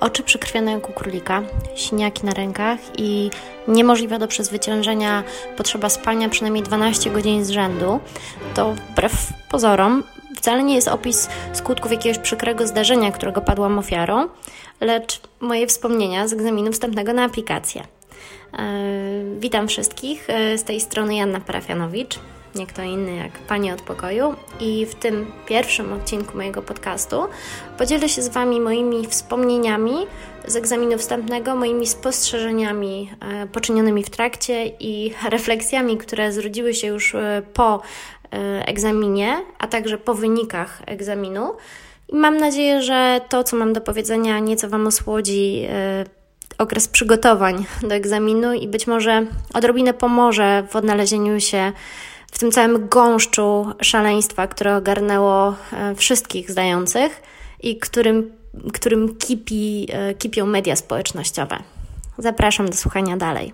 Oczy przykrwione jak u królika, siniaki na rękach i niemożliwa do przezwyciężenia. Potrzeba spania przynajmniej 12 godzin z rzędu, to wbrew pozorom wcale nie jest opis skutków jakiegoś przykrego zdarzenia, którego padłam ofiarą, lecz moje wspomnienia z egzaminu wstępnego na aplikację. Yy, witam wszystkich, e, z tej strony Janna Parafianowicz nie kto inny jak Pani od Pokoju. I w tym pierwszym odcinku mojego podcastu podzielę się z Wami moimi wspomnieniami z egzaminu wstępnego, moimi spostrzeżeniami e, poczynionymi w trakcie i refleksjami, które zrodziły się już e, po e, egzaminie, a także po wynikach egzaminu. I mam nadzieję, że to, co mam do powiedzenia, nieco Wam osłodzi okres przygotowań do egzaminu i być może odrobinę pomoże w odnalezieniu się w tym całym gąszczu szaleństwa, które ogarnęło e, wszystkich zdających i którym, którym kipi, e, kipią media społecznościowe. Zapraszam do słuchania dalej.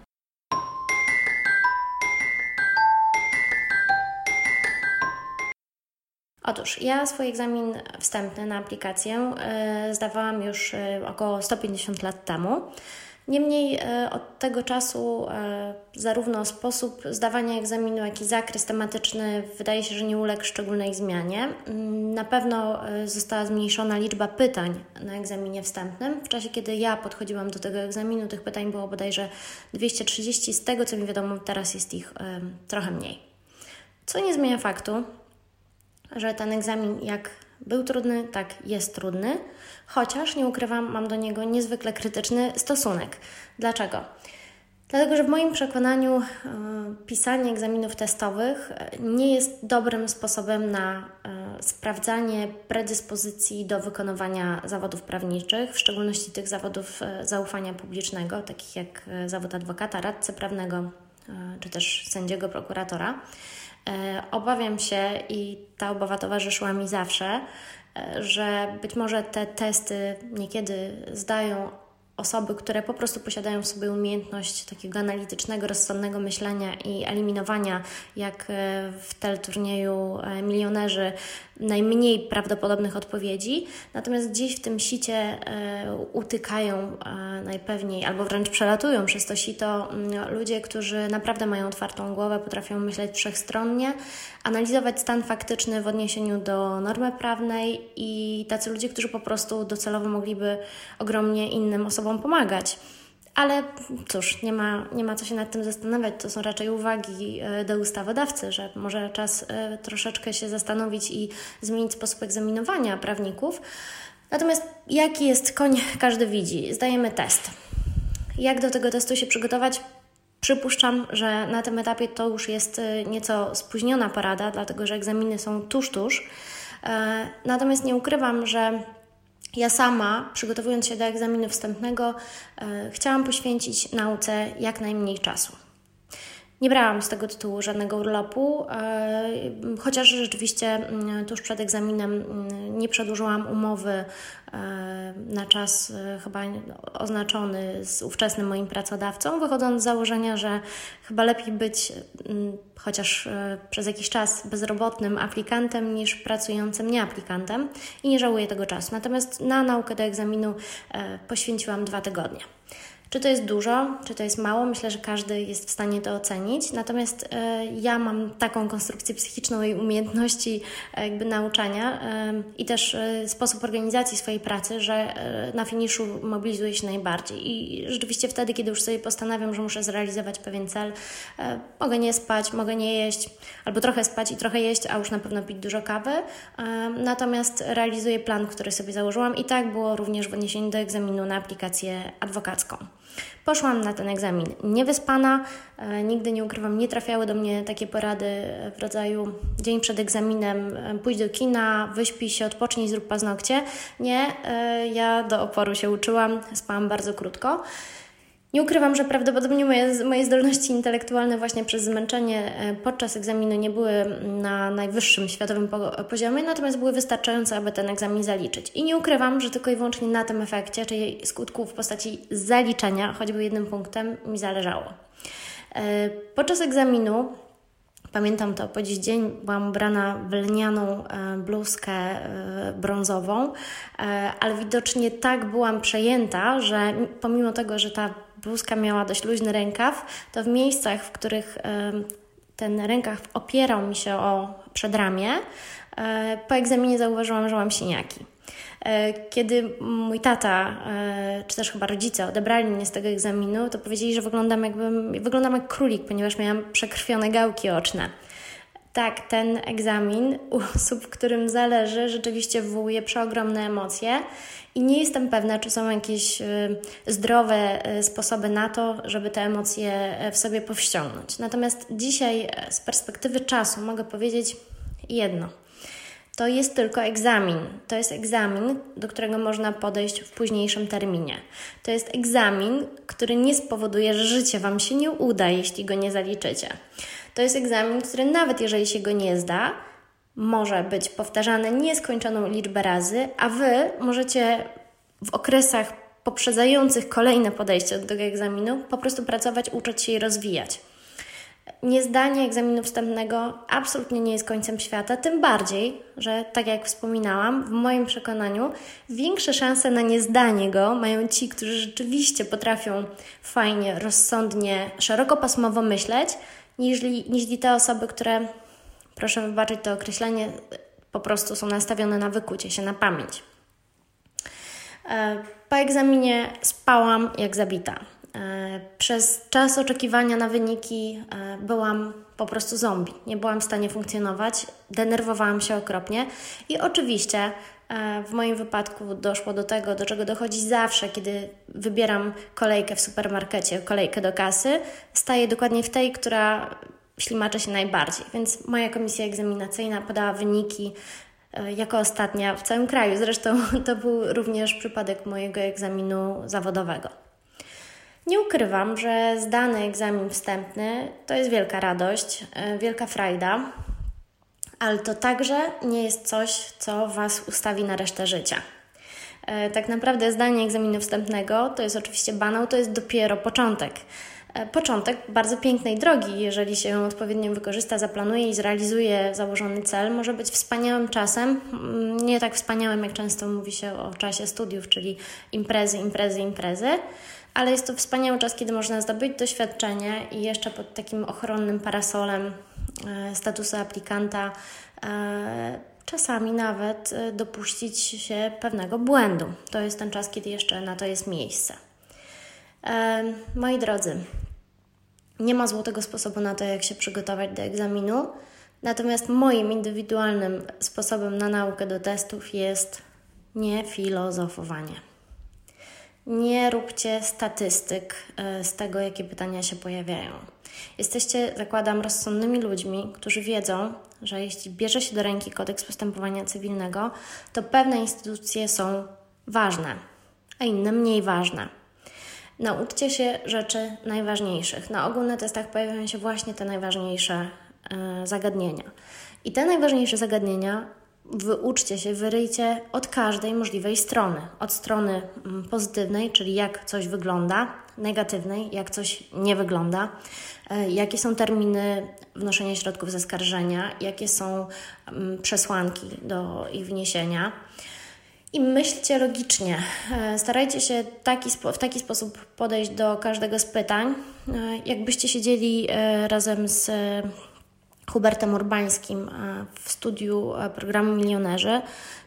Otóż ja swój egzamin wstępny na aplikację e, zdawałam już około 150 lat temu. Niemniej e, od tego czasu e, zarówno sposób zdawania egzaminu, jak i zakres tematyczny wydaje się, że nie uległ szczególnej zmianie. Mm, na pewno e, została zmniejszona liczba pytań na egzaminie wstępnym. W czasie, kiedy ja podchodziłam do tego egzaminu, tych pytań było bodajże 230. Z tego, co mi wiadomo, teraz jest ich trochę mniej. Co nie zmienia faktu, że ten egzamin, jak był trudny, tak jest trudny, chociaż nie ukrywam, mam do niego niezwykle krytyczny stosunek. Dlaczego? Dlatego, że w moim przekonaniu e, pisanie egzaminów testowych nie jest dobrym sposobem na e, sprawdzanie predyspozycji do wykonywania zawodów prawniczych, w szczególności tych zawodów e, zaufania publicznego, takich jak zawód adwokata, radcy prawnego czy też sędziego, prokuratora. E, obawiam się i ta obawa towarzyszyła mi zawsze, e, że być może te testy niekiedy zdają osoby, które po prostu posiadają w sobie umiejętność takiego analitycznego, rozsądnego myślenia i eliminowania, jak e, w teleturnieju milionerzy, najmniej prawdopodobnych odpowiedzi, natomiast gdzieś w tym sicie e, utykają e, najpewniej albo wręcz przelatują przez to sito mm, ludzie, którzy naprawdę mają otwartą głowę, potrafią myśleć wszechstronnie, analizować stan faktyczny w odniesieniu do normy prawnej i tacy ludzie, którzy po prostu docelowo mogliby ogromnie innym osobom pomagać. Ale cóż, nie ma, nie ma co się nad tym zastanawiać. To są raczej uwagi e, do ustawodawcy, że może czas e, troszeczkę się zastanowić i zmienić sposób egzaminowania prawników. Natomiast jaki jest koń, każdy widzi. Zdajemy test. Jak do tego testu się przygotować? Przypuszczam, że na tym etapie to już jest e, nieco spóźniona porada, dlatego że egzaminy są tuż, tuż. Natomiast nie ukrywam, że ja sama, przygotowując się do egzaminu wstępnego, e, chciałam poświęcić nauce jak najmniej czasu. Nie brałam z tego tytułu żadnego urlopu, e, chociaż rzeczywiście mm, tuż przed egzaminem mm, nie przedłużyłam umowy e, na czas e, chyba oznaczony z ówczesnym moim pracodawcą, wychodząc z założenia, że chyba lepiej być mm, chociaż przez jakiś czas bezrobotnym aplikantem niż pracującym nieaplikantem i nie żałuję tego czasu. Natomiast na naukę do egzaminu poświęciłam dwa tygodnie. Czy to jest dużo, czy to jest mało? Myślę, że każdy jest w stanie to ocenić. Natomiast e, ja mam taką konstrukcję psychiczną i umiejętności e, jakby nauczania e, i też sposób organizacji swojej pracy, że na finiszu mobilizuję się najbardziej. I rzeczywiście wtedy, kiedy już sobie postanawiam, że muszę zrealizować pewien cel, mogę nie spać, mogę nie jeść, albo trochę spać i trochę jeść, a już na pewno pić dużo kawy. Natomiast realizuję plan, który sobie założyłam i tak było również w odniesieniu do egzaminu na aplikację adwokacką. Poszłam na ten egzamin niewyspana, e, nigdy nie ukrywam, nie trafiały do mnie takie porady w rodzaju dzień przed egzaminem e, pójdź do kina, wyśpij się, odpocznij, zrób paznokcie. Nie, e, ja do oporu się uczyłam, spałam bardzo krótko. Nie ukrywam, że prawdopodobnie moje, moje zdolności intelektualne właśnie przez zmęczenie e, podczas egzaminu nie były na najwyższym światowym poziomie, natomiast były wystarczające, aby ten egzamin zaliczyć. I nie ukrywam, że tylko i wyłącznie na tym efekcie, czyli skutku w postaci zaliczenia, choćby jednym punktem, mi zależało. E, podczas egzaminu Pamiętam to po dziś dzień. Byłam ubrana w lnianą bluzkę brązową, ale widocznie tak byłam przejęta, że pomimo tego, że ta bluzka miała dość luźny rękaw, to w miejscach, w których ten rękaw opierał mi się o przedramię, e, po egzaminie zauważyłam, że mam siniaki. E, kiedy mój tata, e, czy też chyba rodzice odebrali mnie z tego egzaminu, to powiedzieli, że wyglądam, jakbym, wyglądam jak królik, ponieważ miałam przekrwione gałki oczne. Tak, ten egzamin u osób, którym zależy, rzeczywiście wywołuje przeogromne emocje i nie jestem pewna, czy są jakieś y, zdrowe y, sposoby na to, żeby te emocje y, w sobie powściągnąć. Natomiast dzisiaj z perspektywy czasu mogę powiedzieć jedno. To jest tylko egzamin. To jest egzamin, do którego można podejść w późniejszym terminie. To jest egzamin, który nie spowoduje, że życie Wam się nie uda, jeśli go nie zaliczycie. To jest egzamin, który nawet jeżeli się go nie zda, może być powtarzany nieskończoną liczbę razy, a Wy możecie w okresach poprzedzających kolejne podejście do tego egzaminu po prostu pracować, uczyć się i rozwijać. Niezdanie egzaminu wstępnego absolutnie nie jest końcem świata, tym bardziej, że tak jak wspominałam, w moim przekonaniu większe szanse na niezdanie go mają ci, którzy rzeczywiście potrafią fajnie, rozsądnie, szerokopasmowo myśleć, niż, niż te osoby, które proszę wybaczyć to określenie, po prostu są nastawione na wykucie się na pamięć. E, po egzaminie spałam jak zabita. E, przez czas oczekiwania na wyniki e, byłam po prostu zombie. Nie byłam w stanie funkcjonować, denerwowałam się okropnie i oczywiście w moim wypadku doszło do tego, do czego dochodzi zawsze, kiedy wybieram kolejkę w supermarkecie, kolejkę do kasy. Staję dokładnie w tej, która ślimacze się najbardziej. Więc moja komisja egzaminacyjna podała wyniki e, jako ostatnia w całym kraju. Zresztą to był również przypadek mojego egzaminu zawodowego. Nie ukrywam, że zdany egzamin wstępny to jest wielka radość, e, wielka frajda, ale to także nie jest coś, co Was ustawi na resztę życia. E, tak naprawdę zdanie egzaminu wstępnego to jest oczywiście banał, to jest dopiero początek. E, początek bardzo pięknej drogi, jeżeli się ją odpowiednio wykorzysta, zaplanuje i zrealizuje założony cel, może być wspaniałym czasem, mm, nie tak wspaniałym, jak często mówi się o czasie studiów, czyli imprezy, imprezy, imprezy, ale jest to wspaniały czas, kiedy można zdobyć doświadczenie i jeszcze pod takim ochronnym parasolem statusu aplikanta e, czasami nawet dopuścić się pewnego błędu. To jest ten czas, kiedy jeszcze na to jest miejsce. Moi drodzy, nie ma złotego sposobu na to, jak się przygotować do egzaminu. Natomiast moim indywidualnym sposobem na naukę do testów jest nie filozofowanie. Nie róbcie statystyk e, z tego, jakie pytania się pojawiają. Jesteście, zakładam, rozsądnymi ludźmi, którzy wiedzą, że jeśli bierze się do ręki kodeks postępowania cywilnego, to pewne instytucje są ważne, a inne mniej ważne. Nauczcie się rzeczy najważniejszych. Na ogół na testach pojawiają się właśnie te najważniejsze e, zagadnienia. I te najważniejsze zagadnienia wyuczcie się, wyryjcie od każdej możliwej strony. Od strony mm, pozytywnej, czyli jak coś wygląda, negatywnej, jak coś nie wygląda, e, jakie są terminy wnoszenia środków zaskarżenia, jakie są mm, przesłanki do ich wniesienia i myślcie logicznie. E, starajcie się taki, w taki sposób podejść do każdego z pytań. E, jakbyście siedzieli razem z Hubertem Urbańskim w studiu programu Milionerzy,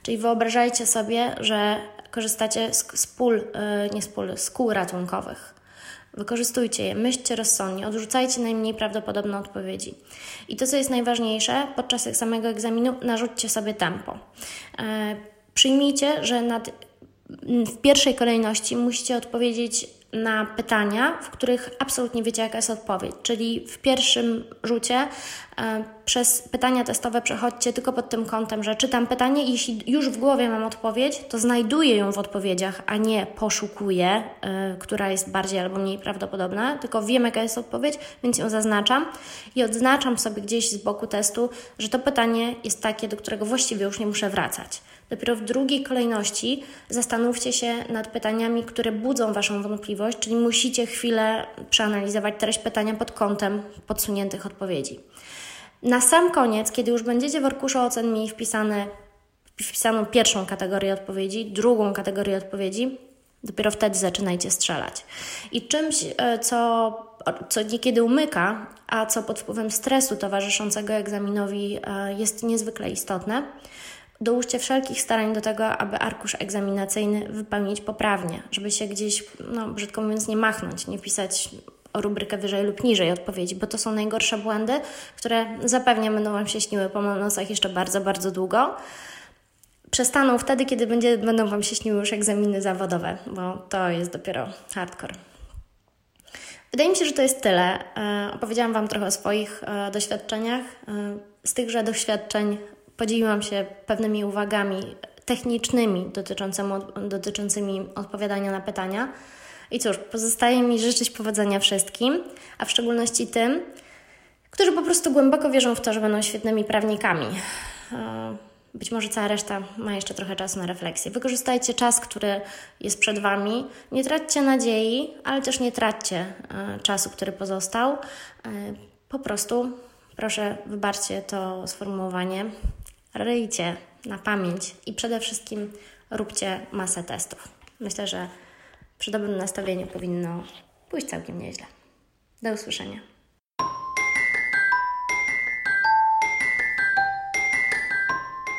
czyli wyobrażajcie sobie, że korzystacie z, z pól, nie z pól, z kół ratunkowych. Wykorzystujcie je, myślcie rozsądnie, odrzucajcie najmniej prawdopodobne odpowiedzi. I to, co jest najważniejsze, podczas samego egzaminu narzućcie sobie tempo. Przyjmijcie, że nad, w pierwszej kolejności musicie odpowiedzieć na pytania, w których absolutnie wiecie, jaka jest odpowiedź. Czyli w pierwszym rzucie e, przez pytania testowe przechodźcie tylko pod tym kątem, że czytam pytanie i jeśli już w głowie mam odpowiedź, to znajduję ją w odpowiedziach, a nie poszukuję, e, która jest bardziej albo mniej prawdopodobna, tylko wiem, jaka jest odpowiedź, więc ją zaznaczam i odznaczam sobie gdzieś z boku testu, że to pytanie jest takie, do którego właściwie już nie muszę wracać. Dopiero w drugiej kolejności zastanówcie się nad pytaniami, które budzą Waszą wątpliwość, czyli musicie chwilę przeanalizować treść pytania pod kątem podsuniętych odpowiedzi. Na sam koniec, kiedy już będziecie w arkuszu ocen mieli wpisane, wpisaną pierwszą kategorię odpowiedzi, drugą kategorię odpowiedzi, dopiero wtedy zaczynajcie strzelać. I czymś, e, co, co niekiedy umyka, a co pod wpływem stresu towarzyszącego egzaminowi e, jest niezwykle istotne, dołóżcie wszelkich starań do tego, aby arkusz egzaminacyjny wypełnić poprawnie, żeby się gdzieś, no brzydko mówiąc, nie machnąć, nie pisać o rubrykę wyżej lub niżej odpowiedzi, bo to są najgorsze błędy, które zapewnie będą Wam się śniły po nosach jeszcze bardzo, bardzo długo. Przestaną wtedy, kiedy będzie, będą Wam się śniły już egzaminy zawodowe, bo to jest dopiero hardcore. Wydaje mi się, że to jest tyle. E, opowiedziałam Wam trochę o swoich e, doświadczeniach. E, z tychże doświadczeń podzieliłam się pewnymi uwagami technicznymi dotyczącymi, odpowiadania na pytania. I cóż, pozostaje mi życzyć powodzenia wszystkim, a w szczególności tym, którzy po prostu głęboko wierzą w to, że będą świetnymi prawnikami. E, być może cała reszta ma jeszcze trochę czasu na refleksję. Wykorzystajcie czas, który jest przed Wami. Nie traćcie nadziei, ale też nie traćcie e, czasu, który pozostał. E, po prostu, proszę, wybaczcie to sformułowanie. Ryjcie na pamięć i przede wszystkim róbcie masę testów. Myślę, że przy dobrym nastawieniu powinno pójść całkiem nieźle. Do usłyszenia.